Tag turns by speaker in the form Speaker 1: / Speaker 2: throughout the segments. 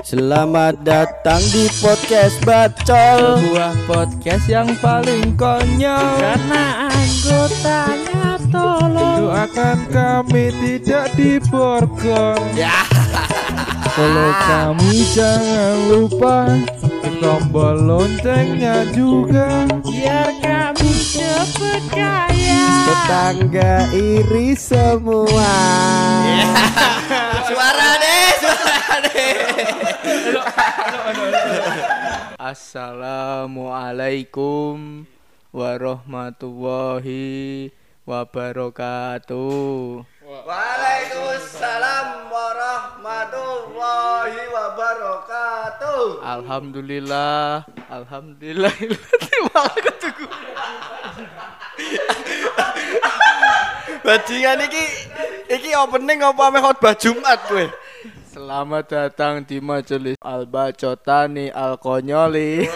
Speaker 1: Selamat datang di podcast Bacol.
Speaker 2: Sebuah podcast yang paling konyol.
Speaker 3: Karena anggotanya tolong.
Speaker 2: Doakan kami tidak diborgol.
Speaker 1: Ya.
Speaker 2: Kalau kami jangan lupa tombol loncengnya juga.
Speaker 3: Biar kami cepet kaya
Speaker 1: Tetangga iri semua. Suara deh Suara deh
Speaker 2: Assalamualaikum warahmatullahi wabarakatuh.
Speaker 1: Waalaikumsalam warahmatullahi wabarakatuh.
Speaker 2: Alhamdulillah Alhamdulillah.
Speaker 1: Bajingan iki Iki opening apa ame khotbah Jumat kowe
Speaker 2: Selamat datang di majelis Al-Bacotani Al-Konyoli.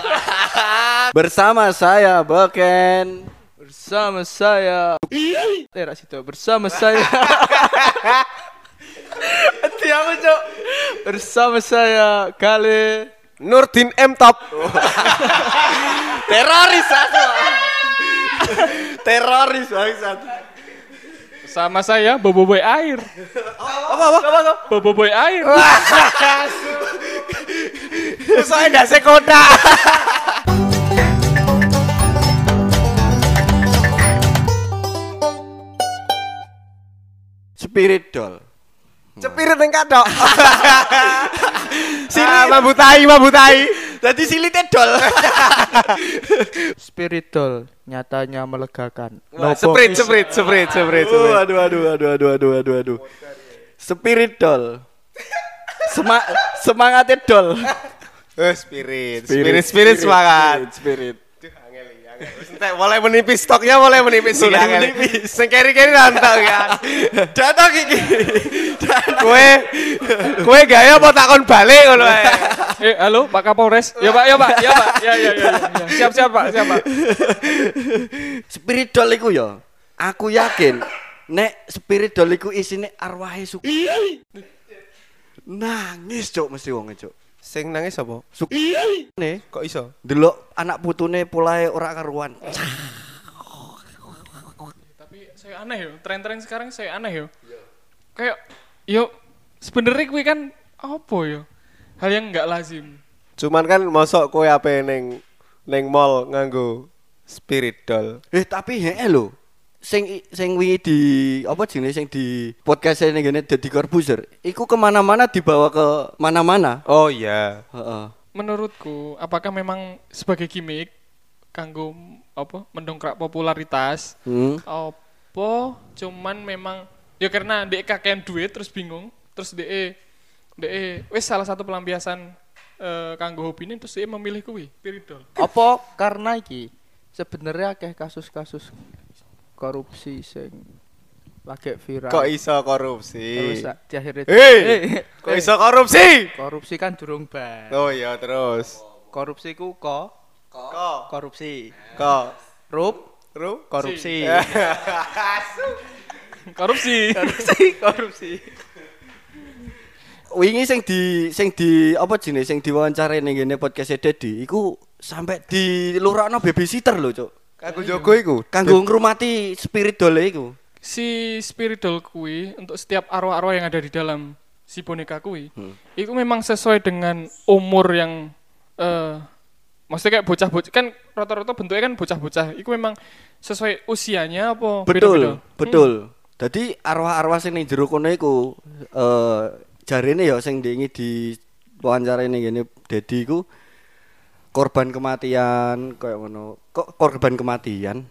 Speaker 1: Bersama saya Beken
Speaker 2: Bersama saya. Eh rak situ Bersama saya. Aku cok? Bersama saya Kale.
Speaker 1: Nurdin M Top. Teroris aku Teroris bangsat
Speaker 3: Sama saya boboiboy air
Speaker 1: Apa apa? apa, apa?
Speaker 3: Boboiboy air
Speaker 1: Saya ndak sekota Spirit doll
Speaker 4: Cepirit yang kadok.
Speaker 1: Sili
Speaker 4: Ah, mabutai, mabutai.
Speaker 1: Jadi silitnya doll
Speaker 2: Spiritual Nyatanya melegakan
Speaker 4: Wah, Seprit, seprit, seprit, seprit, seprit.
Speaker 1: Aduh, aduh, aduh, aduh, aduh, aduh, aduh. Spirit doll. Sema semangatnya doll.
Speaker 4: Oh, spirit, spirit, spirit, semangat.
Speaker 1: Spirit.
Speaker 4: Duh, angel iki, angel. Wis entek, mulai menipis stoknya mulai menipis iki, angel.
Speaker 1: menipis.
Speaker 4: Sing keri-keri rantau ya.
Speaker 1: Datang iki.
Speaker 4: Kue, kue gaya apa takon balik ngono ae.
Speaker 3: Eh halo Pak Kapolres Ya Pak ya Pak ya Pak Ya ya ya, ya. Siap siap Pak siap Pak
Speaker 1: Spirit doll iku ya. Aku yakin nek spirit doll iku isine arwahe su. Nangis cuk mesti wong cuk.
Speaker 4: Sing nangis apa?
Speaker 1: Suk ne
Speaker 4: Kok iso?
Speaker 1: delok anak putune pulahe ora karuan.
Speaker 3: Tapi saya aneh yo Tren-tren sekarang saya aneh yo Kayak Yo sebenarnya kuwi kan Apa yo Hal yang nggak lazim
Speaker 4: Cuman kan mosok kue apa neng neng mall nganggo spirit doll.
Speaker 1: Eh tapi heeh lho. Sing sing wingi di apa jenenge sing di podcast ini gini dadi corbuzier. Iku ke mana-mana dibawa ke mana-mana.
Speaker 4: Oh iya.
Speaker 1: Heeh.
Speaker 3: Menurutku Apakah memang Sebagai gimmick Kanggo Apa Mendongkrak popularitas
Speaker 1: Hmm.
Speaker 3: apa cuman memang ya karena dek kakean duit terus bingung terus dek dek wes salah satu pelampiasan eh, kanggo hobi ini terus dia memilih kuwi piridol
Speaker 2: Apa karena iki sebenarnya akeh kasus-kasus korupsi sing lagi viral.
Speaker 4: Kok iso korupsi?
Speaker 2: Terus akhirnya
Speaker 4: Hei,
Speaker 2: Eh,
Speaker 4: kok
Speaker 2: eh,
Speaker 4: iso korupsi?
Speaker 2: korupsi kan durung bar.
Speaker 4: Oh iya terus.
Speaker 2: Korupsi ku ko
Speaker 4: Kok
Speaker 2: korupsi.
Speaker 4: kok
Speaker 2: Rup
Speaker 4: Ru?
Speaker 2: korupsi.
Speaker 3: korupsi
Speaker 2: korupsi, korupsi.
Speaker 1: Wingi sing di sing di apa jenenge sing diwawancara ning ngene podcast Dedi iku sampai di lurahno babysitter lho, Cuk.
Speaker 4: Kanggo jogo iku.
Speaker 1: Kanggo ngrumati spirit doll iku.
Speaker 3: si spiridol kuwi untuk setiap arwah-arwah yang ada di dalam si boneka kuwi itu memang sesuai dengan umur yang eh maksudnya kayak bocah-bocah kan rata-rata bentuknya kan bocah-bocah itu memang sesuai usianya apa
Speaker 1: Betul,
Speaker 3: beda-beda?
Speaker 1: betul. Jadi arwah-arwah sing ning jero kono iku eh jarene ya sing diingi di wawancara ning ngene Dedi iku korban kematian kayak ngono. Kok korban kematian?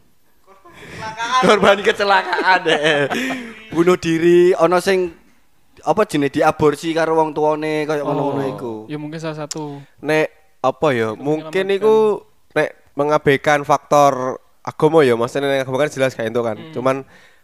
Speaker 1: korban kecelakaan eh. bunuh diri ana sing apa jenenge diaborsi karo wong tuane kayak ngono-ngono iku.
Speaker 3: ya mungkin salah satu
Speaker 4: Nek apa ya? Mungkin iku nek mengabaikan faktor agama ya, maksudnya nek agama kan jelas kayak itu kan. Cuman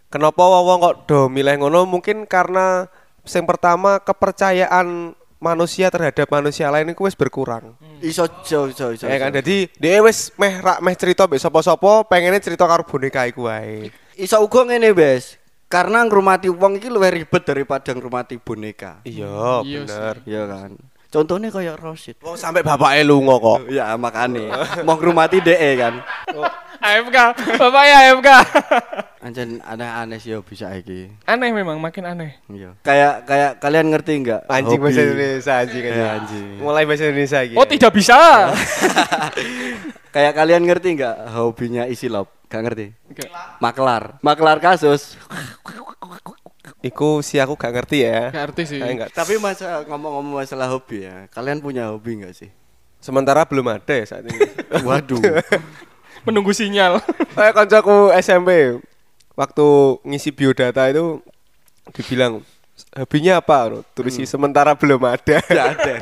Speaker 4: kenapa wong kok do milih ngono? Mungkin karena yang pertama kepercayaan manusia terhadap manusia lain itu wis berkurang.
Speaker 1: Iso iso iso iso.
Speaker 4: Ya kan, jadi dia wis meh rak meh cerita mbek sapa-sapa, pengennya cerita karo boneka iku wae.
Speaker 1: Iso uga ngene, Bes. Karena ngrumati wong iki luwih ribet daripada ngrumati boneka.
Speaker 4: Iya,
Speaker 3: Iya
Speaker 4: bener.
Speaker 1: Iya kan. Contohnya kayak Rosid.
Speaker 4: Wong sampai bapaknya lunga kok.
Speaker 1: Ya makane mau ngrumati DE kan.
Speaker 3: AFK, bapak ya AFK.
Speaker 1: Anjen aneh-aneh sih hobi saiki.
Speaker 3: aneh memang, makin aneh.
Speaker 1: Iya. Kayak kayak kalian ngerti enggak?
Speaker 4: Anjing bahasa Indonesia anjing
Speaker 1: Ya,
Speaker 4: aja.
Speaker 1: anjing.
Speaker 4: Mulai bahasa Indonesia gitu.
Speaker 3: Oh tidak bisa.
Speaker 1: Kayak kalian ngerti enggak hobinya isi lop? Gak ngerti.
Speaker 3: Oke.
Speaker 1: Maklar. Maklar kasus.
Speaker 4: Iku sih aku gak ngerti ya.
Speaker 3: Gak arti sih.
Speaker 4: Enggak.
Speaker 1: Tapi masa ngomong-ngomong masalah hobi ya, kalian punya hobi enggak sih?
Speaker 4: Sementara belum ada ya saat ini.
Speaker 1: Waduh.
Speaker 3: Menunggu sinyal.
Speaker 4: Kayak koncoku SMP waktu ngisi biodata itu dibilang hobinya apa? Tulis sementara belum ada.
Speaker 1: Enggak ada.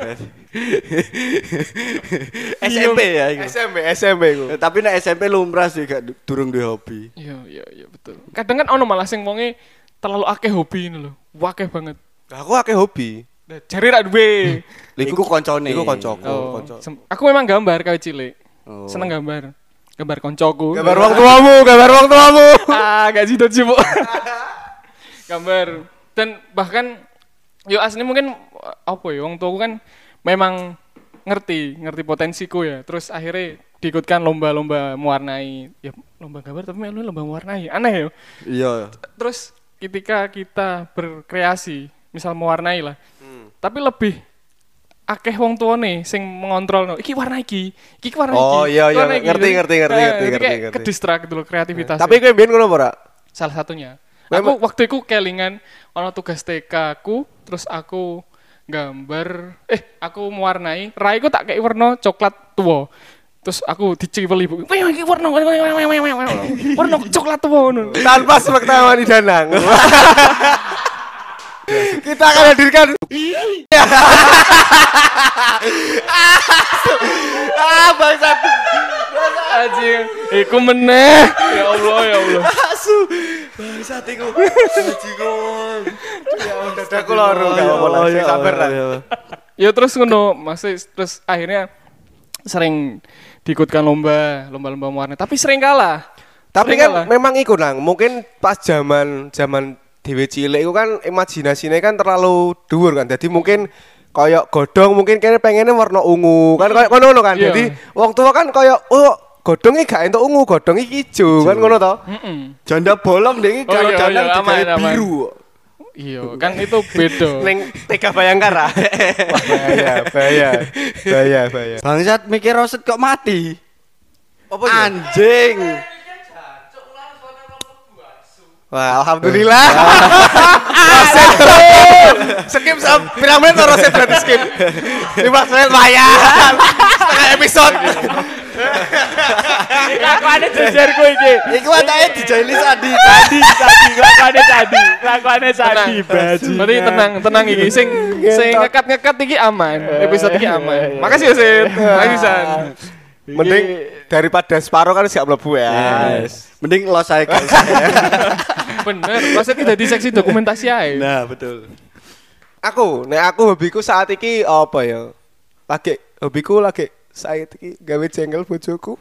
Speaker 1: SMP ya itu.
Speaker 4: SMP SMP ku.
Speaker 1: Eh, Tapi nek SMP lumrah sih gak du- durung duwe hobi.
Speaker 3: Iya, iya, iya betul. Kadang kan ono malah sing wonge terlalu akeh hobi ini loh. Wakeh banget.
Speaker 4: Aku akeh hobi.
Speaker 3: Nah, Jari rak duwe.
Speaker 1: Iku koncone.
Speaker 4: Iku koncoku,
Speaker 3: Oh,
Speaker 4: konco.
Speaker 3: aku memang gambar kawit cilik.
Speaker 1: Oh.
Speaker 3: Seneng gambar. Gambar koncoku.
Speaker 4: Gambar wong tuamu, gambar wong tuamu.
Speaker 3: ah, gak jidat sih, gambar. Dan bahkan yo asli mungkin apa ya wong tuaku kan memang ngerti, ngerti potensiku ya. Terus akhirnya diikutkan lomba-lomba mewarnai. Ya lomba gambar tapi melu lomba mewarnai. Aneh ya.
Speaker 1: Iya.
Speaker 3: Terus ketika kita berkreasi, misal mewarnai lah.
Speaker 4: Hmm.
Speaker 3: Tapi lebih akeh wong tuane sing mengontrol no. Iki warna iki, iki warna iki.
Speaker 4: Oh, iya, iya. Ngerti, ngerti, ngerti,
Speaker 3: eh,
Speaker 4: ngerti, ngerti,
Speaker 3: kayak
Speaker 4: ngerti.
Speaker 3: kedistrak dulu kreativitas.
Speaker 4: Tapi kowe mbiyen ngono ora?
Speaker 3: salah satunya. Aku waktu itu kelingan ono tugas TK aku, terus aku gambar eh aku mewarnai, raiku tak kayak warna coklat tua. Terus aku dicipel ibu. Warna warna coklat ngono.
Speaker 4: Tanpa sepengetahuan di danang. Kita akan hadirkan
Speaker 1: Ah, bangsat.
Speaker 3: Anjing, iku meneh. Ya Allah, ya Allah.
Speaker 1: Asu. Bangsat iku. Bajingan.
Speaker 4: dadaku loro gak apa-apa sing sabar lah.
Speaker 3: Ya terus ngono, masih terus akhirnya sering diikutkan lomba, lomba-lomba mewarnai, tapi sering kalah.
Speaker 4: Tapi
Speaker 3: Sering
Speaker 4: kan
Speaker 3: kalah.
Speaker 4: memang iku nang, mungkin pas zaman zaman dhewe cilik iku kan imajinasinya kan terlalu dhuwur kan. Jadi mungkin koyok godong mungkin kene pengennya warna ungu kan koyo ngono ngono kan.
Speaker 3: Iya.
Speaker 4: Jadi wong tua kan koyok oh godongnya gak entuk ungu, godongnya ijo kan ngono to.
Speaker 1: Janda bolong deh kalau digawe
Speaker 3: aman.
Speaker 1: biru.
Speaker 3: Iya, kan itu beda.
Speaker 4: Ning tega bayangkara. bahaya, bahaya. Bahaya, bahaya.
Speaker 1: Bangsat mikir roset kok mati.
Speaker 4: Apa ya?
Speaker 1: Anjing.
Speaker 4: Wah, alhamdulillah. Roset. skip sam piramid atau roset berarti skip. Lima menit lumayan. Setengah episode.
Speaker 5: Lakuane jajarku iki.
Speaker 1: Iku atake dijaili sadi.
Speaker 5: Sadi, sadi, lakuane sadi. Lakuane
Speaker 3: Tenang.
Speaker 5: sadi, bajingan.
Speaker 3: Berarti tenang, tenang iki. Sing sing ngekat-ngekat iki aman. Episode iki aman. Makasih ya, Sin. Makasih, San.
Speaker 4: Mending daripada separuh kan siap mlebu ya.
Speaker 1: Yes. Mending los saya guys.
Speaker 3: Bener. Maksudnya jadi seksi dokumentasi aja.
Speaker 1: Nah, betul.
Speaker 4: Aku, nek aku hobiku saat iki apa ya? Lagi hobiku lagi saat iki gawe jengkel bojoku.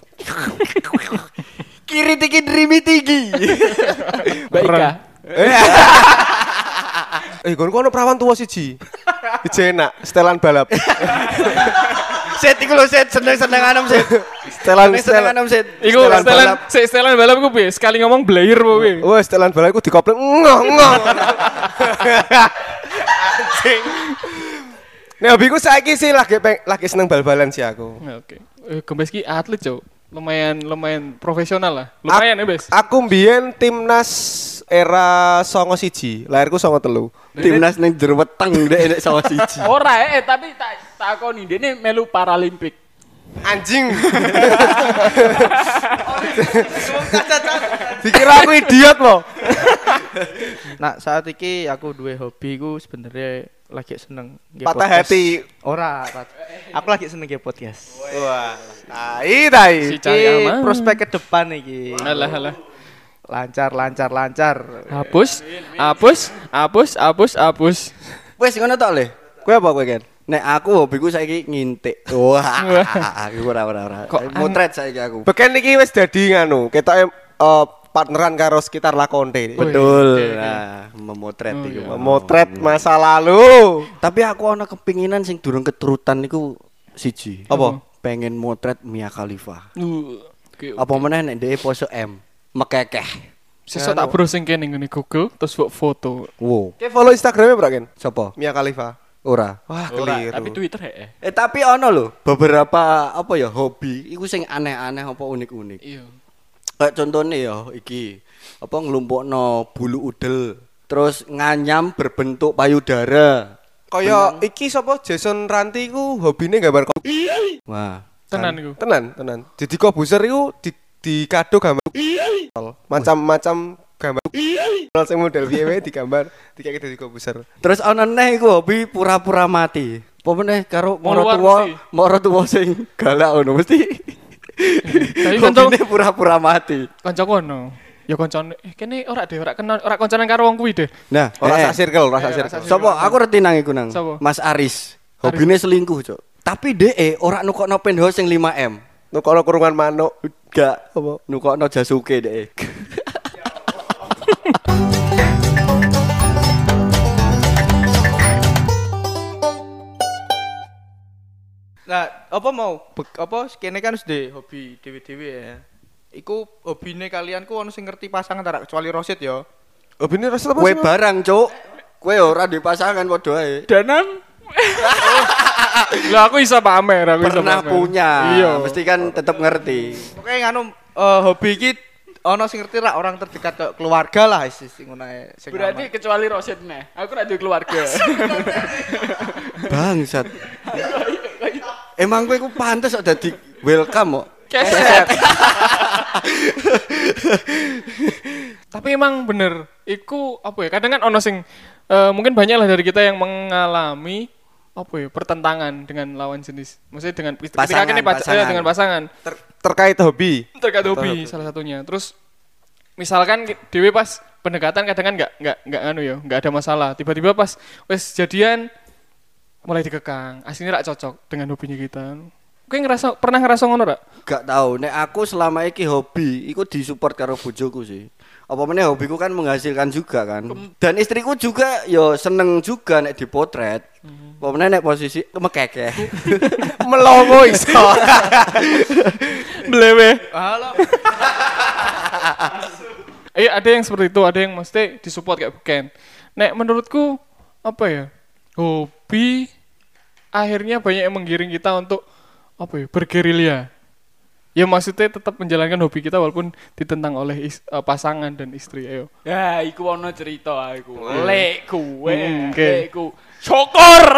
Speaker 1: Kiri tinggi dreamy tinggi.
Speaker 5: Baika.
Speaker 4: Eh, kon kono perawan tua siji. Ije enak, setelan balap.
Speaker 1: Set iku lho set seneng-seneng anem set.
Speaker 4: Setelan setelan.
Speaker 1: anem set.
Speaker 3: Iku
Speaker 4: Setelan
Speaker 3: setelan
Speaker 4: balap.
Speaker 3: se setelan balap ku piye? Sekali ngomong blayer po piye?
Speaker 4: Wah, setelan balap iku dikoplek ngoh ngoh. Anjing. Nek hobiku saiki sih lagi peng, lagi seneng bal-balan sih aku.
Speaker 3: Oke. Eh, Gembes ki atlet, Cuk. Lumayan lumayan profesional lah. Lumayan ya, Bes.
Speaker 4: Aku mbiyen timnas era songo siji, lahirku songo telu.
Speaker 1: Timnas ning jero weteng dek nek sama siji.
Speaker 5: Ora eh tapi tak takoni dene melu Paralimpik.
Speaker 4: Anjing. Dikira aku idiot mo.
Speaker 2: Nah, saat iki aku duwe hobi ku sebenarnya lagi seneng
Speaker 4: Patah hati.
Speaker 2: Ora, Pat. aku lagi seneng nge podcast.
Speaker 4: Wah. Tai tai.
Speaker 3: Si
Speaker 2: prospek ke depan iki.
Speaker 3: Alah, alah.
Speaker 2: Lancar, lancar, lancar.
Speaker 3: Hapus, hapus, hapus, hapus, hapus.
Speaker 1: Wes ngono tok le. Kowe apa kowe Ken? Nek aku hobiku saiki ngintik. Wah, aku ora ora ora.
Speaker 3: Kok
Speaker 1: Motret saiki aku.
Speaker 4: Beken iki wis dadi nganu, ketoke eh, partneran karo sekitar Lakonde.
Speaker 3: Oh, iya.
Speaker 1: Betul. Nah, memotret
Speaker 3: Oh, iya.
Speaker 4: Memotret masa lalu.
Speaker 1: Tapi aku ana kepinginan sing durung keturutan niku siji.
Speaker 4: Apa?
Speaker 1: Pengen motret Mia Khalifa.
Speaker 3: Uh, oke,
Speaker 1: Apa meneh nek dhek pose M. Mekekeh.
Speaker 3: Sesuk tak browsing kene ngene Google terus buat foto.
Speaker 1: Wow.
Speaker 4: Oke, follow Instagramnya berapa kan?
Speaker 1: Sapa?
Speaker 4: Mia Khalifa.
Speaker 1: Ora.
Speaker 4: Wah,
Speaker 5: Ora,
Speaker 4: keliru.
Speaker 5: tapi Twitter ya.
Speaker 1: Eh tapi ono lho beberapa apa ya hobi iku sing aneh-aneh apa unik-unik.
Speaker 3: Iya.
Speaker 1: Kayak contohnya ya iki apa ngelumpukno bulu udel terus nganyam berbentuk payudara.
Speaker 4: Kaya iki sapa Jason Ranti ku hobine gambar kok.
Speaker 1: Wah.
Speaker 3: Tenan iku.
Speaker 4: Tenan, tenan. Jadi kobuser iku di di kado gambar macam-macam gambar Kalau sing model piye wae digambar dikek dadi kobuser.
Speaker 1: Terus ana neh iku hobi pura-pura mati. Apa meneh karo moro tuwa, moro tuwa sing galak ngono mesti.
Speaker 3: Tapi kanca
Speaker 1: Hobine pura-pura mati.
Speaker 3: kanca kono. Ya kancane eh kene ora deh, ora kenal, ora kancanan karo wong kuwi deh.
Speaker 1: Nah,
Speaker 4: Ora
Speaker 1: eh,
Speaker 4: sak circle, ora sak circle.
Speaker 3: sak
Speaker 1: Sopo? Aku reti nang iku nang.
Speaker 3: Sopo?
Speaker 1: Mas Aris. Hobine selingkuh, Cok. Tapi DE ora nukokno penthouse sing 5M.
Speaker 4: Nukono kurungan manuk.
Speaker 1: Gak
Speaker 4: Apa?
Speaker 1: nukokno jasuke DE.
Speaker 2: Nah, apa mau Be- apa kene kan sudah hobi dewe-dewe ya. Iku hobine kalian ku ono sing ngerti pasangan tak kecuali Rosid ya.
Speaker 4: Hobine rasa apa
Speaker 1: Kue barang, Cok. Kue ora di pasangan padha ae.
Speaker 5: Danan
Speaker 3: Lah aku iso pamer, aku iso
Speaker 1: Pernah
Speaker 3: pamer.
Speaker 1: punya.
Speaker 3: Iya.
Speaker 1: Mesti kan tetap ngerti.
Speaker 2: Oke nganu eh, hobi iki ono sing ngerti lah orang terdekat ke keluarga lah isis sing ngono ae. Sing
Speaker 5: berarti kecuali Rosid nih. Aku ora duwe keluarga.
Speaker 1: Bangsat. Emang kowe ku pantes kok dadi welcome kok.
Speaker 3: Keset. Tapi emang bener, iku apa ya? Kadang kan ono sing eh, mungkin banyak lah dari kita yang mengalami apa ya pertentangan dengan lawan jenis. Maksudnya dengan ketika
Speaker 1: Pasangan,
Speaker 3: kini pac-
Speaker 1: pasangan.
Speaker 3: eh, dengan pasangan
Speaker 4: Ter- terkait hobi.
Speaker 3: terkait hobi salah satunya. Terus misalkan Dewi pas pendekatan kadang kan nggak nggak nggak anu ya, nggak ada masalah. Tiba-tiba pas wes jadian mulai dikekang, aslinya rak cocok dengan hobinya kita. Kowe ngerasa pernah ngerasa ngono rak?
Speaker 1: Gak tahu. Nek aku selama iki hobi, iku disupport karo bojoku sih. Apa meneh hobiku kan menghasilkan juga kan. Dan istriku juga yo seneng juga nek dipotret. Apa meneh nek posisi mekeke.
Speaker 4: Melongo iso.
Speaker 3: Blewe.
Speaker 2: Halo.
Speaker 3: Eh ada yang seperti itu, ada yang mesti disupport kayak bukan. Nek menurutku apa ya? Hobi akhirnya banyak yang menggiring kita untuk apa ya? Bergerilya. Ya maksudnya tetap menjalankan hobi kita walaupun ditentang oleh is- eh, pasangan dan istri. Ayo.
Speaker 5: Ya, iku ono cerita aku. Lek kuwe,
Speaker 3: Hmm, oke.
Speaker 5: lek ku. Syukur.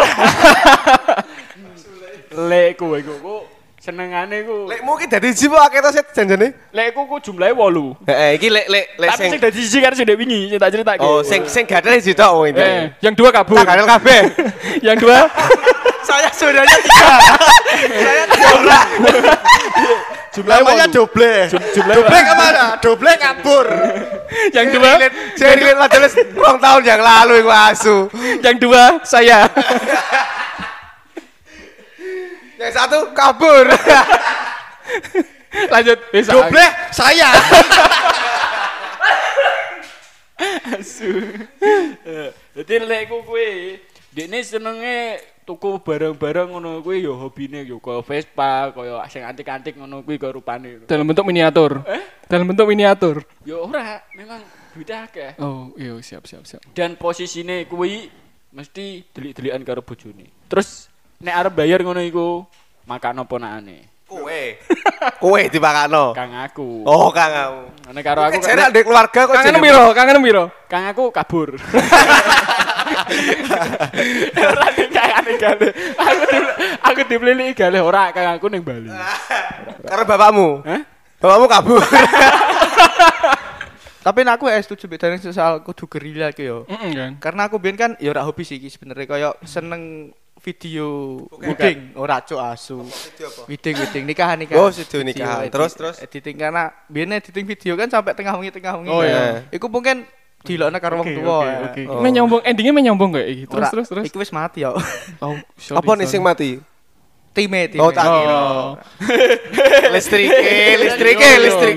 Speaker 5: Lek kuwe iku ku senengane ku.
Speaker 4: Lekmu ki dadi siji apa akeh to set janjane?
Speaker 5: Lek ku ku jumlahe 8.
Speaker 4: Heeh, iki lek lek lek
Speaker 5: Tapi
Speaker 4: sing
Speaker 5: sing dadi siji kan sing wingi, sing tak critakake.
Speaker 4: Oh, sing sing gadel siji tok wong ini.
Speaker 3: Eh, yang dua kabur.
Speaker 4: Tak gadel kabeh.
Speaker 3: yang dua
Speaker 4: Saya saudaranya tiga. Saya tiga orang.
Speaker 1: Namanya doble. Doble ke mana? Doble kabur.
Speaker 3: yang dua
Speaker 4: Saya lihat majelis ulang tahun yang lalu iku asu.
Speaker 3: yang dua saya.
Speaker 4: Yang satu kabur.
Speaker 3: Lanjut. Eh, sa-
Speaker 1: Doble saya.
Speaker 5: Dadi lek ku kuwe, dekne senenge tuku barang-barang ngono kuwi ya hobine ya kaya Vespa, kaya sing antik-antik ngono kuwi kaya rupane.
Speaker 3: Dalam bentuk miniatur. Dalam bentuk miniatur.
Speaker 5: Ya ora, memang duitnya akeh.
Speaker 3: Oh, iya siap siap siap.
Speaker 5: Dan posisine kuwi mesti delik-delikan karo bojone. Terus nek arep bayar ngono iku makan apa nakane?
Speaker 4: Kowe. Kowe dipakano.
Speaker 5: Kang aku.
Speaker 4: Oh, Kang kamu.
Speaker 5: Nek karo aku
Speaker 4: Saya ada keluarga kok
Speaker 3: Kangen
Speaker 4: jeneng-
Speaker 3: piro? Kangen piro?
Speaker 5: Kang aku kabur. Ora dikangane gale. Aku di, aku dibeli gale ora kang aku ning Bali.
Speaker 4: Karena bapakmu.
Speaker 5: Hah?
Speaker 4: Bapakmu kabur.
Speaker 2: Tapi aku ya setuju bedane soal kudu gerilya iki yo.
Speaker 3: Heeh kan.
Speaker 2: Karena aku biyen kan ya ora hobi sih iki sebenarnya kaya seneng video wedding ora cuk asu. Wedding wedding nikahan nikahan.
Speaker 4: Oh, video nikahan. Terus, terus?
Speaker 2: Editing karena biyen editing video kan sampai tengah wengi tengah wengi.
Speaker 3: Oh,
Speaker 4: iya.
Speaker 2: Iku mungkin dilokno karo wong tuwa.
Speaker 3: oke,
Speaker 2: ya.
Speaker 3: oke. Nyambung endingnya menyambung gak iki? Terus terus terus.
Speaker 2: Iku wis mati ya.
Speaker 3: Oh, sorry,
Speaker 4: Apa nih sing mati?
Speaker 2: time time.
Speaker 4: Oh, tak kira.
Speaker 3: Oh,
Speaker 4: Listrik, listrik, listrik.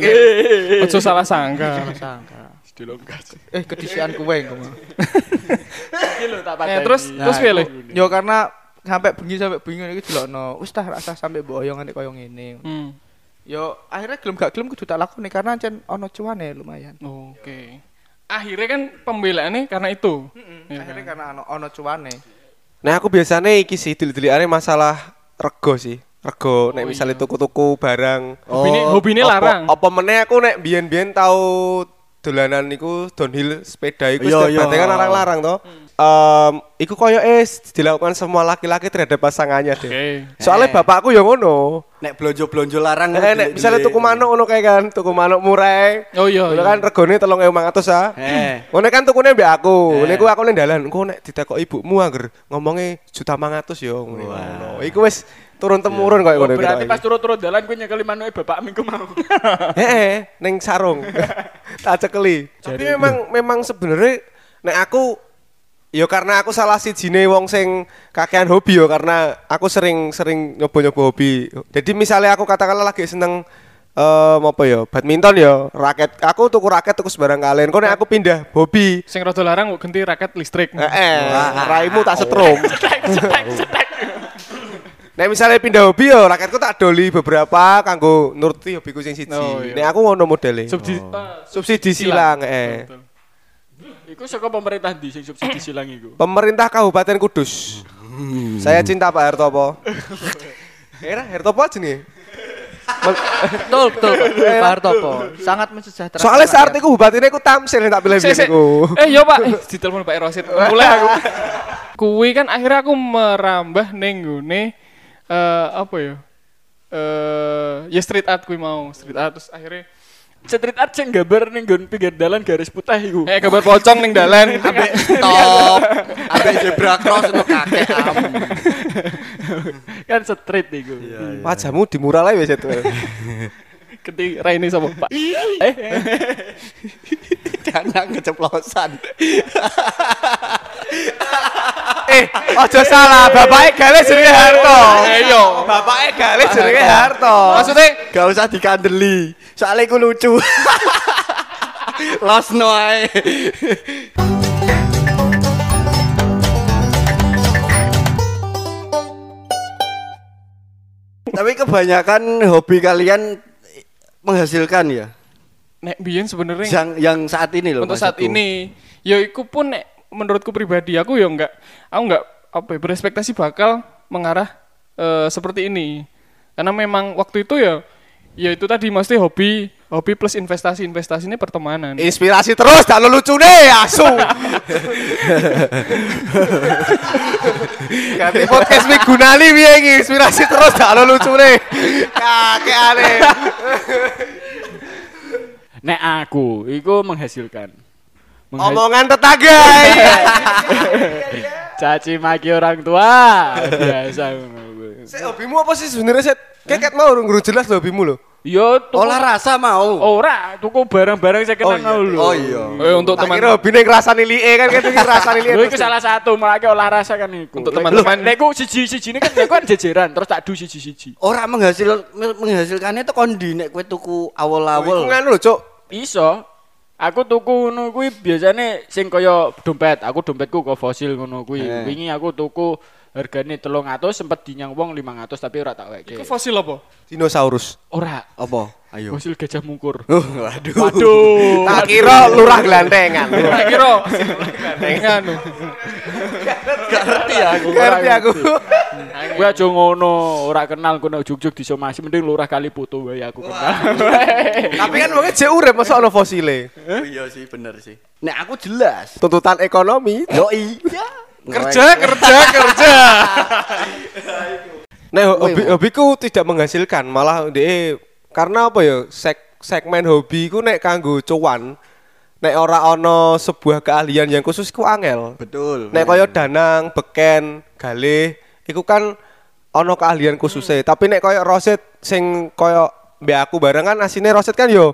Speaker 3: ojo salah sangka.
Speaker 2: sangka.
Speaker 5: Dilongkas.
Speaker 2: Eh kedisian kowe engko.
Speaker 5: Iki lho tak
Speaker 3: Eh,
Speaker 5: pateni.
Speaker 3: terus terus piye Le?
Speaker 2: Yo karena sampai bengi sampai bingung iki delokno. Wis tah rasa sampai boyong nek koyo ngene.
Speaker 3: Hmm.
Speaker 2: Yo akhirnya gelem gak gelem kudu tak lakoni karena ancen ono cuane lumayan.
Speaker 3: Oke. Akhirnya kan pembelaannya karena itu. Iya
Speaker 2: Akhirnya
Speaker 3: kan?
Speaker 2: karena ono ono cuane.
Speaker 4: Nah, aku biasanya iki sih delik-delikane masalah rego sih. Rego nek
Speaker 3: Oh,
Speaker 4: misalnya
Speaker 3: iya.
Speaker 4: tuku-tuku barang.
Speaker 3: Hobi ini,
Speaker 1: Oh,
Speaker 3: hobi ini
Speaker 4: Apa-
Speaker 3: larang.
Speaker 4: Apa meneh aku nek biyen-biyen tau dolanan niku downhill sepeda iku
Speaker 1: Iya,
Speaker 4: setiap
Speaker 1: iya.
Speaker 4: kan larang-larang toh. Em, iku koyo eh dilakukan semua laki-laki terhadap pasangannya deh.
Speaker 3: Oke.
Speaker 4: Soalnya
Speaker 1: Eh.
Speaker 4: bapakku yang ngono.
Speaker 1: Nek blonjo-blonjo larang.
Speaker 4: Eh, nek misalnya tuku manuk ngono kayak kan, tuku manuk murah.
Speaker 3: Oh iya.
Speaker 4: Ngono
Speaker 3: iya.
Speaker 4: kan regone 3500 ah.
Speaker 1: Eh.
Speaker 4: Ngono kan tukune mbek aku.
Speaker 1: Eh.
Speaker 4: Niku aku ning dalan, engko nek ditekok ibumu angger ngomongnya juta 500 yo ngono. Ngono. Iku wis turun temurun koyo
Speaker 5: Oh,
Speaker 4: ngono.
Speaker 5: berarti
Speaker 4: gitu.
Speaker 5: pas turun-turun dalan gue nyekeli manuke bapak minggu mau.
Speaker 4: Heeh, ning sarung. tak cekeli. Tapi memang memang sebenarnya nek aku ya karena aku salah sijine wong sing kakean hobi ya karena aku sering-sering nyoba-nyoba hobi. Jadi misalnya aku katakanlah lagi seneng eh apa ya badminton ya raket aku tuku raket tuku sebarang kalian kok nek aku pindah hobi
Speaker 3: Sing rada larang kok ganti raket listrik.
Speaker 4: eh, eh raimu tak setrum Nek misalnya pindah hobi ya raketku tak doli beberapa kanggo nuruti hobiku sing siji.
Speaker 3: Oh, iya.
Speaker 4: Nek aku ngono modele.
Speaker 3: Subsidi
Speaker 4: subsidi silang eh.
Speaker 3: Betul.
Speaker 5: Iku saka pemerintah di sing subsidi silang iku.
Speaker 4: Pemerintah Kabupaten Kudus. Saya cinta Pak Hertopo. Era Hertopo aja nih.
Speaker 2: Betul betul Pak Hartopo. Sangat mensejahterakan.
Speaker 4: Soalnya saat itu bupatinya aku tamsil yang tak pilih aku.
Speaker 3: Eh yo Pak, Eh, ditelepon Pak Erosit. Mulai aku. Kuwi kan akhirnya aku merambah ning eh apa ya? Eh ya street art kuwi mau, street art terus akhirnya
Speaker 5: Street art sing gambar ning nggon pinggir dalan garis putih iku.
Speaker 3: eh gambar pocong ning dalan.
Speaker 1: Ambek stop. Ambek zebra cross untuk kakek am.
Speaker 5: kan street iku.
Speaker 4: Wajahmu di mural aja wis itu.
Speaker 3: Keti Raini sama Pak.
Speaker 5: Eh,
Speaker 1: Jangan keceplosan.
Speaker 4: eh, ojo salah, bapaknya gale jenenge Harto.
Speaker 3: Eh yo.
Speaker 4: Bapaknya gale jenenge Harto.
Speaker 3: Maksudnya
Speaker 1: Gak usah dikandeli. Soalnya aku lucu. Los no ae. Tapi kebanyakan hobi kalian menghasilkan ya.
Speaker 3: Nek biyen sebenarnya
Speaker 1: Yang yang saat ini loh.
Speaker 3: untuk saat
Speaker 1: maksudku.
Speaker 3: ini ya iku pun nek menurutku pribadi aku ya enggak aku enggak apa ya, berespektasi bakal mengarah eh, seperti ini karena memang waktu itu ya ya itu tadi mesti hobi hobi plus investasi investasi ini pertemanan
Speaker 4: Inspirasi terus, lo lucu nih, asu. Ganti podcast Mik Gunali iki? Inspirasi terus, lo lucu nih. Kakek aneh.
Speaker 5: Nek aku iku menghasilkan. Mengha-
Speaker 4: Omongan tetangga.
Speaker 5: Caci maki orang tua. Biasa ngono.
Speaker 4: Sik hobimu apa sih sebenarnya Set? Kayak mau ngurus jelas lo hobimu lo.
Speaker 5: Yo
Speaker 1: Olah rasa mau.
Speaker 5: ora tuku barang-barang saya kenal
Speaker 1: iya.
Speaker 5: lho.
Speaker 1: Oh iya.
Speaker 3: Eh, untuk teman
Speaker 4: kira hobine ngrasani liek kan kan iki ngrasani liek.
Speaker 5: Lho iku salah satu malah olah rasa kan iku.
Speaker 3: Untuk teman-teman-
Speaker 5: Lek ku siji-siji ini kan lek ku kan jejeran terus tak du siji-siji.
Speaker 1: Orang menghasil menghasilkannya itu kondi nek kue tuku
Speaker 4: Iku
Speaker 1: awal-awal.
Speaker 4: nganu lho, Cuk.
Speaker 5: Iso. Aku tuku ngono kuwi biasane sing kaya dompet. Aku dompetku kok fosil ngono kuwi.
Speaker 1: Eh.
Speaker 5: Wingi aku tuku hargane 300 sempet dinyang wong 500 tapi ora tak weke.
Speaker 3: itu fosil apa
Speaker 4: Dinosaurus.
Speaker 5: Ora.
Speaker 1: Apa? Ayo.
Speaker 5: Fosil gajah mungkur.
Speaker 1: Oh, waduh.
Speaker 5: Waduh.
Speaker 4: Tak kira lurah gelantengan.
Speaker 3: tak kira nganu
Speaker 1: Gak ngerti aku.
Speaker 4: Ngerti aku.
Speaker 5: Gue aja ngono, ora kenal kono juk-juk disomasi mending lurah kali putu wae aku kenal.
Speaker 4: Tapi kan wongnya jek urip masa ono fosile.
Speaker 1: Iya sih bener sih. Nek aku jelas.
Speaker 4: Tuntutan ekonomi.
Speaker 1: Yo iya.
Speaker 3: kerja kerja kerja
Speaker 4: Nah, hobi, hobiku tidak menghasilkan, malah de karena apa ya? Sek, segmen hobiku nek kanggo cuan. Nek ora ono sebuah keahlian yang khusus ku angel.
Speaker 1: Betul.
Speaker 4: Nek kaya danang, beken, galih, iku kan ono keahlian khususnya. Tapi nek kaya roset sing kaya mbak aku bareng kan asine roset kan yo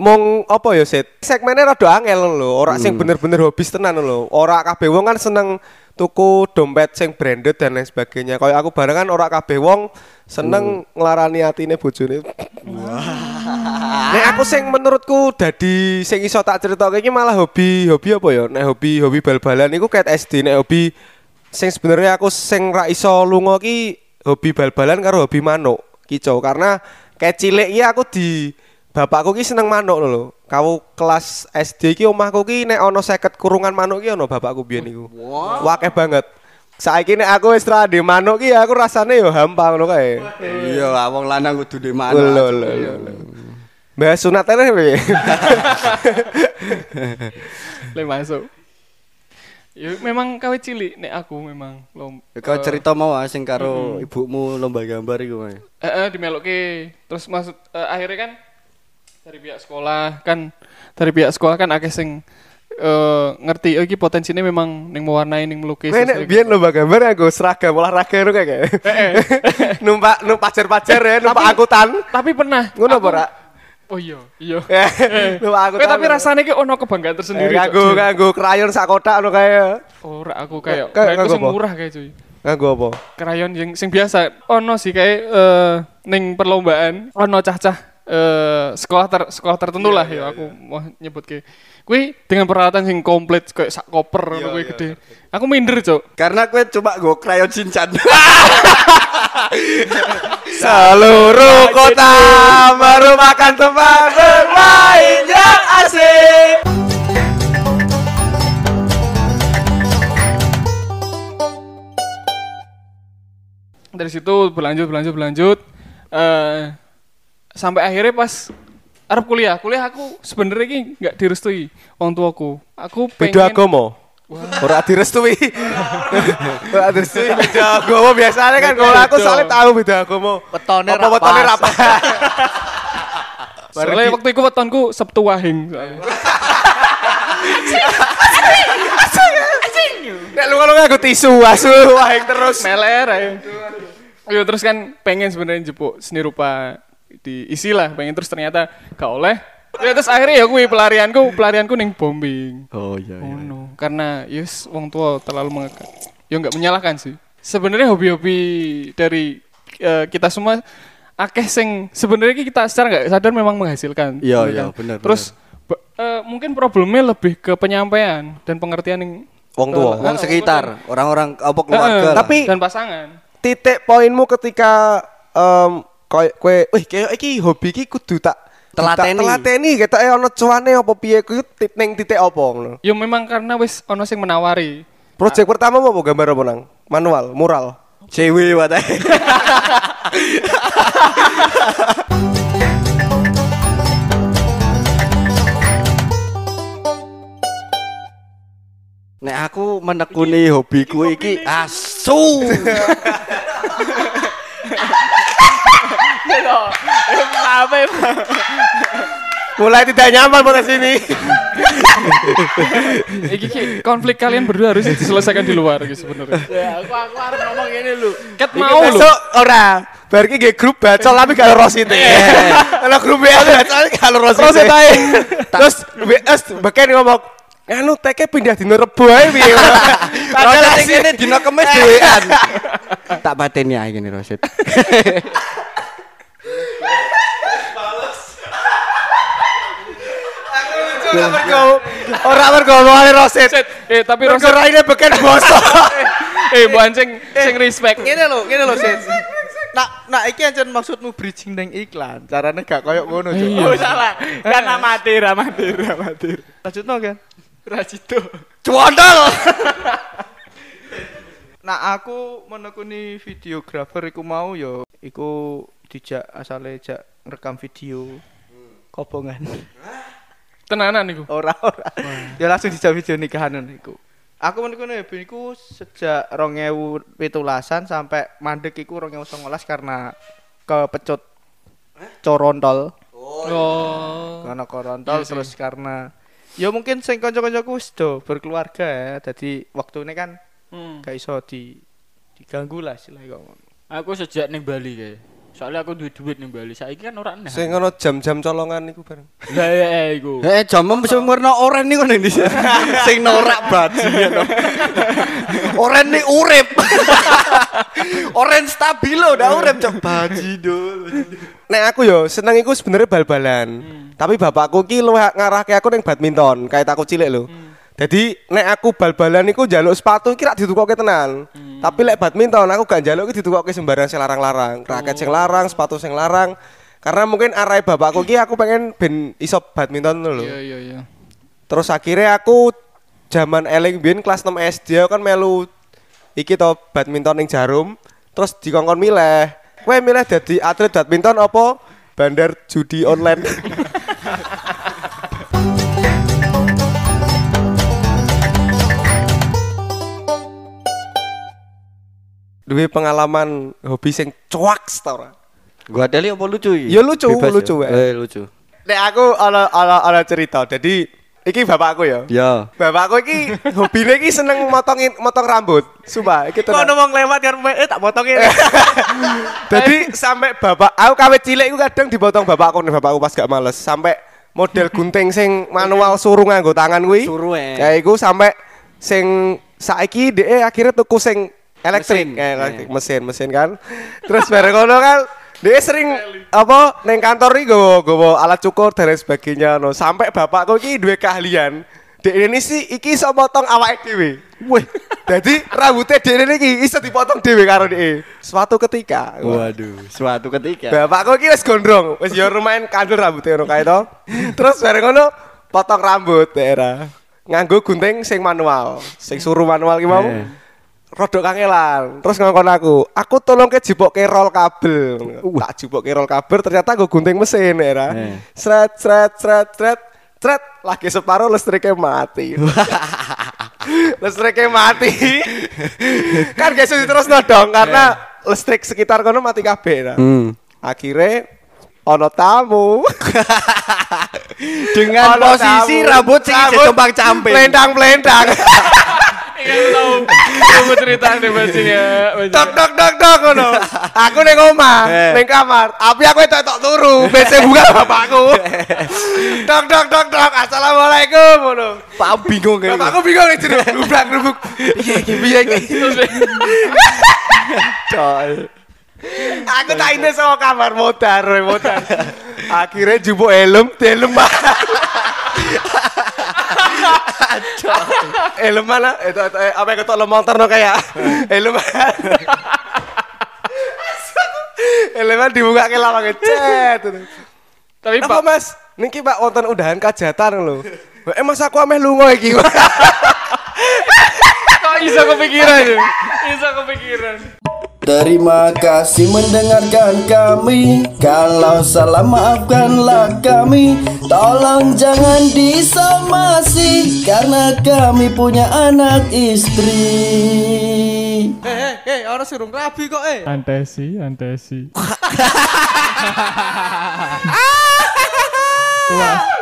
Speaker 4: mong apa ya set segmennya rada angel lho ora sing bener-bener hobis tenan lho ora kabeh wong kan seneng tuku dompet sing branded dan lain sebagainya. Kayak aku bareng kan ora kabeh wong seneng nglarani atine bojone. Nek aku sing menurutku dadi sing iso tak critake iki malah hobi hobi apa ya? Nek hobi hobi bal-balan iku kayak SD nek hobi sing sebenarnya aku sing ra iso lunga ki hobi bal-balan karo hobi manuk kicau karena kayak cilik iya aku di bapakku ki seneng manuk lho. Kau kelas SD ki omahku ki nek ana 50 kurungan manuk ki ana bapakku biyen iku. Wakeh banget. Saiki nek aku wis ra di manuk ki aku rasane yo hampa ngono kae.
Speaker 1: Iya, wong lanang kudu di mana.
Speaker 4: Lho lho lho. Mbah sunat tene piye?
Speaker 3: Le masuk. Ya memang kawe cilik nek aku memang lom.
Speaker 1: Kau
Speaker 3: eh,
Speaker 1: cerita mau ah, sing karo ibumu lomba gambar iku.
Speaker 3: Eh, eh dimelokke. Terus maksud eh, akhirnya kan dari pihak sekolah kan dari pihak sekolah kan akeh sing eh ngerti oh iki potensinya memang ning mewarnai ning melukis.
Speaker 4: Nek
Speaker 3: kayak
Speaker 4: biyen lomba gambar aku seragam olahraga ngono kae. Numpak numpak pajar-pajar ya, numpak angkutan.
Speaker 3: Tapi pernah.
Speaker 4: Ngono apa ora?
Speaker 3: Oh iya, iya.
Speaker 4: Numpak
Speaker 3: Kowe
Speaker 4: angkutan.
Speaker 3: tapi rasanya ki ono kebanggaan tersendiri.
Speaker 4: Nganggo nganggo krayon sak kotak ngono kae.
Speaker 3: Ora aku kayak
Speaker 4: Kayak-
Speaker 3: sing murah kayak cuy.
Speaker 4: Nganggo apa?
Speaker 3: Krayon yang sing biasa ono sih kayak eh ning perlombaan ono cah-cah eh sekolah ter, sekolah tertentu lah ya aku mau nyebut ke kui dengan peralatan sing komplit kayak sak koper kuwi gede aku minder cok
Speaker 1: Karena kue coba gue krayon cincan.
Speaker 4: Seluruh kota merupakan tempat bermain yang asik.
Speaker 3: dari situ berlanjut berlanjut berlanjut eh sampai akhirnya pas Arab kuliah kuliah aku sebenarnya ki nggak direstui orang tuaku aku pengen
Speaker 4: Beda agama. Ora direstui. Ora direstui beda agama biasanya kan kalau aku soalnya tahu beda agama.
Speaker 2: Wetone
Speaker 4: Apa
Speaker 2: ra
Speaker 4: wetone ra pas?
Speaker 3: soalnya waktu itu wetonku Sabtu Wahing soalnya.
Speaker 4: Nek lu kalau nganggo tisu asu wahing terus.
Speaker 3: meler aja. Yo terus kan pengen sebenarnya jepuk seni rupa diisi lah pengen terus ternyata gak oleh ya terus akhirnya ya gue pelarianku pelarianku neng bombing
Speaker 1: Oh iya.
Speaker 3: oh no karena yes wong tua terlalu mengekang ya nggak menyalahkan sih sebenarnya hobi-hobi dari eh, kita semua akeh sing sebenarnya kita secara nggak sadar memang menghasilkan
Speaker 1: Iya,
Speaker 3: Bener
Speaker 1: iya,
Speaker 3: kan?
Speaker 1: bener,
Speaker 3: terus be- eh, mungkin problemnya lebih ke penyampaian dan pengertian yang
Speaker 4: Wong tua.
Speaker 1: Wong sekitar, orang-orang apa keluarga. lah.
Speaker 4: Tapi-
Speaker 3: dan pasangan
Speaker 4: Titik poinmu ketika em koyo kowe wih kayak iki hobi iki kudu tak
Speaker 1: Telateni.
Speaker 4: Telateni ketoke ana cuane apa piye kuwi tit- ning titik apa ngono.
Speaker 3: Ya memang karena wis ono sing menawari.
Speaker 4: Project pertama apa gambar apa nang? Manual, mural.
Speaker 1: cewek wae. Nek aku menekuni hobiku iki asu.
Speaker 3: Apa
Speaker 4: Mulai tidak nyaman pada sini.
Speaker 3: Iki ki, konflik kalian berdua harus diselesaikan di luar gitu sebenarnya.
Speaker 5: Ya, aku aku harus ngomong ini lu.
Speaker 3: Ket mau lu.
Speaker 4: Besok ora. Bar iki nggih grup bacol tapi gak loro site. Ana grup BL bacol gak loro site.
Speaker 3: Rosit ae.
Speaker 4: Terus BS beken ngomong Anu teke pindah dino Rebo ae piye.
Speaker 1: Padahal sing kene dina kemis dhewean. Tak pateni ae kene Rosit.
Speaker 4: Ora mergo ora mergo omongane Rosit.
Speaker 3: Eh tapi Rosit
Speaker 4: raine beken bosok.
Speaker 3: eh bonceng sing respect.
Speaker 2: Ngene lho, ngene lho, Sen. Nak nak iki ancen maksudmu bridging nang iklan. Carane gak koyo ngono, Cuk.
Speaker 5: Oh salah. Kan amatir, amatir, amatir.
Speaker 2: Lanjutno kan.
Speaker 5: Rajito.
Speaker 1: Cuandal.
Speaker 2: Nah, aku menekuni videografer iku mau yo iku dijak asale jak rekam video kobongan.
Speaker 3: Tenanan niku.
Speaker 2: ora ora. Ya langsung video nikahan iku. Aku menekuni hobi iku sejak 2017an sampai mandek iku 2019 karena kepecut corontol.
Speaker 3: Oh.
Speaker 2: Karena korontol
Speaker 3: Iya
Speaker 2: terus karena ya mungkin sing kanca-kancaku wis do berkeluarga ya. Jadi waktune kan
Speaker 3: Hmm.
Speaker 2: gak iso di diganggu lah istilahnya kok.
Speaker 5: Aku sejak ning Bali kayak. Soalnya aku duit duit nih Bali. Saiki kan ora enak.
Speaker 4: Sing ngono jam-jam colongan iku bareng.
Speaker 5: Lah ya iku.
Speaker 1: Eh jamem wis warna oranye niku ning dhisik. Sing norak bajingan. Oren nih urip. Oren stabilo udah urip cok baji dul.
Speaker 4: Nek aku yo seneng iku sebenarnya bal-balan. Tapi bapakku ki lu ngarahke aku ning badminton, kayak aku cilik lho. Jadi nek aku bal-balan iku njaluk sepatu iki rak ditukoke tenan. Tapi lek badminton aku gak njaluk iki ditukoke sembarang sing larang-larang. Raket sing larang, sepatu sing larang. Karena mungkin arahe bapakku ki aku pengen ben iso badminton lho.
Speaker 3: Iya iya iya.
Speaker 4: Terus akhirnya aku zaman eling biyen kelas 6 SD aku kan melu iki to badminton ning Jarum. Terus dikongkon milih. Kowe milih dadi atlet badminton apa bandar judi online? Duwe pengalaman hobi sing cuak ta ora?
Speaker 1: Gua teli apa lucu iki?
Speaker 4: Ya lucu,
Speaker 1: Bebas
Speaker 4: lucu,
Speaker 1: ya.
Speaker 4: eh.
Speaker 1: Eh lucu.
Speaker 4: Nek aku ana ana ana cerita. Jadi iki bapakku ya.
Speaker 1: Ya.
Speaker 4: Bapakku iki hobine iki seneng motongin motong rambut. Sumpah, iki
Speaker 2: Kok
Speaker 4: tenan.
Speaker 2: ngomong lewat kan eh tak potongin.
Speaker 4: Jadi sampai bapak aku kawet cilik iku kadang dipotong bapakku nih bapakku pas gak males. Sampai model gunting sing manual suruh nganggo tangan kuwi.
Speaker 1: Suruh, eh.
Speaker 4: Ya iku sampai sing saiki dhek akhirnya tuku sing elektrik
Speaker 1: Mesin,
Speaker 4: kayak
Speaker 1: eh.
Speaker 4: elektrik, mesin mesin kan. Terus bareng ngono kan dia sering apa neng kantor iki gowo gowo alat cukur dan lain sebagainya no. Sampai bapakku iki duwe keahlian. Dek ini sih iki iso potong awake dhewe. Wih, jadi rambutnya ini iki iso dipotong dhewe karo dhek. Suatu ketika.
Speaker 1: Waduh, suatu ketika.
Speaker 4: Bapakku iki wis gondrong, ya lumayan kandel rambutnya ngono kae to. Terus bareng ngono potong rambut daerah. Nganggo gunting sing manual, sing suruh manual ki mau.
Speaker 1: Eh.
Speaker 4: Rodok kangelan. Terus ngongkon aku, aku tolong ke jipoke roll kabel. Tak jipoke roll kabel ternyata gue gunting mesin daerah.
Speaker 1: Eh.
Speaker 4: Sret sret sret sret sret lagi separuh listriknya mati. listriknya mati. kan gak iso terus dong karena listrik sekitar kono mati kabeh. Nah.
Speaker 1: Hmm.
Speaker 4: Akhirnya ono tamu.
Speaker 1: Dengan
Speaker 4: Ono
Speaker 1: posisi
Speaker 4: tamu.
Speaker 1: rambut sing
Speaker 4: Rambut
Speaker 1: tumpang camping.
Speaker 4: Plendang-plendang.
Speaker 3: Ingat tahu. Kamu cerita deh bajingan.
Speaker 4: Dok dok dok dok ngono. Aku ning omah,
Speaker 1: Eh.
Speaker 4: ning kamar. Tapi aku tok tok turu, BC buka bapakku. Dok dok dok dok. Assalamualaikum ngono.
Speaker 1: Pak bingung kayak
Speaker 4: Bapakku bingung jeruk, lubrak lubuk. Piye iki piye iki? Aku tak ini sama kamar modar, we, modar. Akhirnya jupuk helm, helm Helm mana? Itu, itu eh, apa yang ketok lo motor no kayak helm. Helm dibuka ke lawang ngecet.
Speaker 3: Tapi
Speaker 4: Apa
Speaker 3: Pak,
Speaker 4: mas? Niki pak wonten undahan kajatan lho. Eh mas aku ameh lunga iki.
Speaker 3: kok bisa kepikiran ya? Bisa kepikiran.
Speaker 6: Terima kasih mendengarkan kami Kalau salah maafkanlah kami Tolong jangan disomasi Karena kami punya anak istri
Speaker 2: Eh eh eh orang surung rabi kok eh.
Speaker 3: Antesi, antesi. Wah,